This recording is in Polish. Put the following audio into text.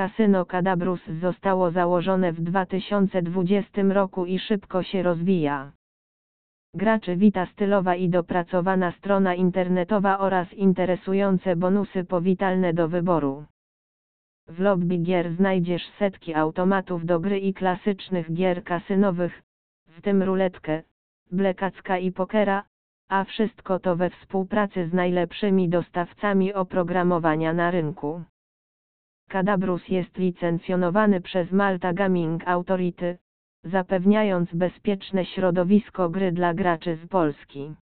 Kasyno Cadabrus zostało założone w 2020 roku i szybko się rozwija. Graczy wita stylowa i dopracowana strona internetowa oraz interesujące bonusy powitalne do wyboru. W lobby gier znajdziesz setki automatów do gry i klasycznych gier kasynowych, w tym ruletkę, blekacka i pokera, a wszystko to we współpracy z najlepszymi dostawcami oprogramowania na rynku. Cadabrus jest licencjonowany przez Malta Gaming Authority, zapewniając bezpieczne środowisko gry dla graczy z Polski.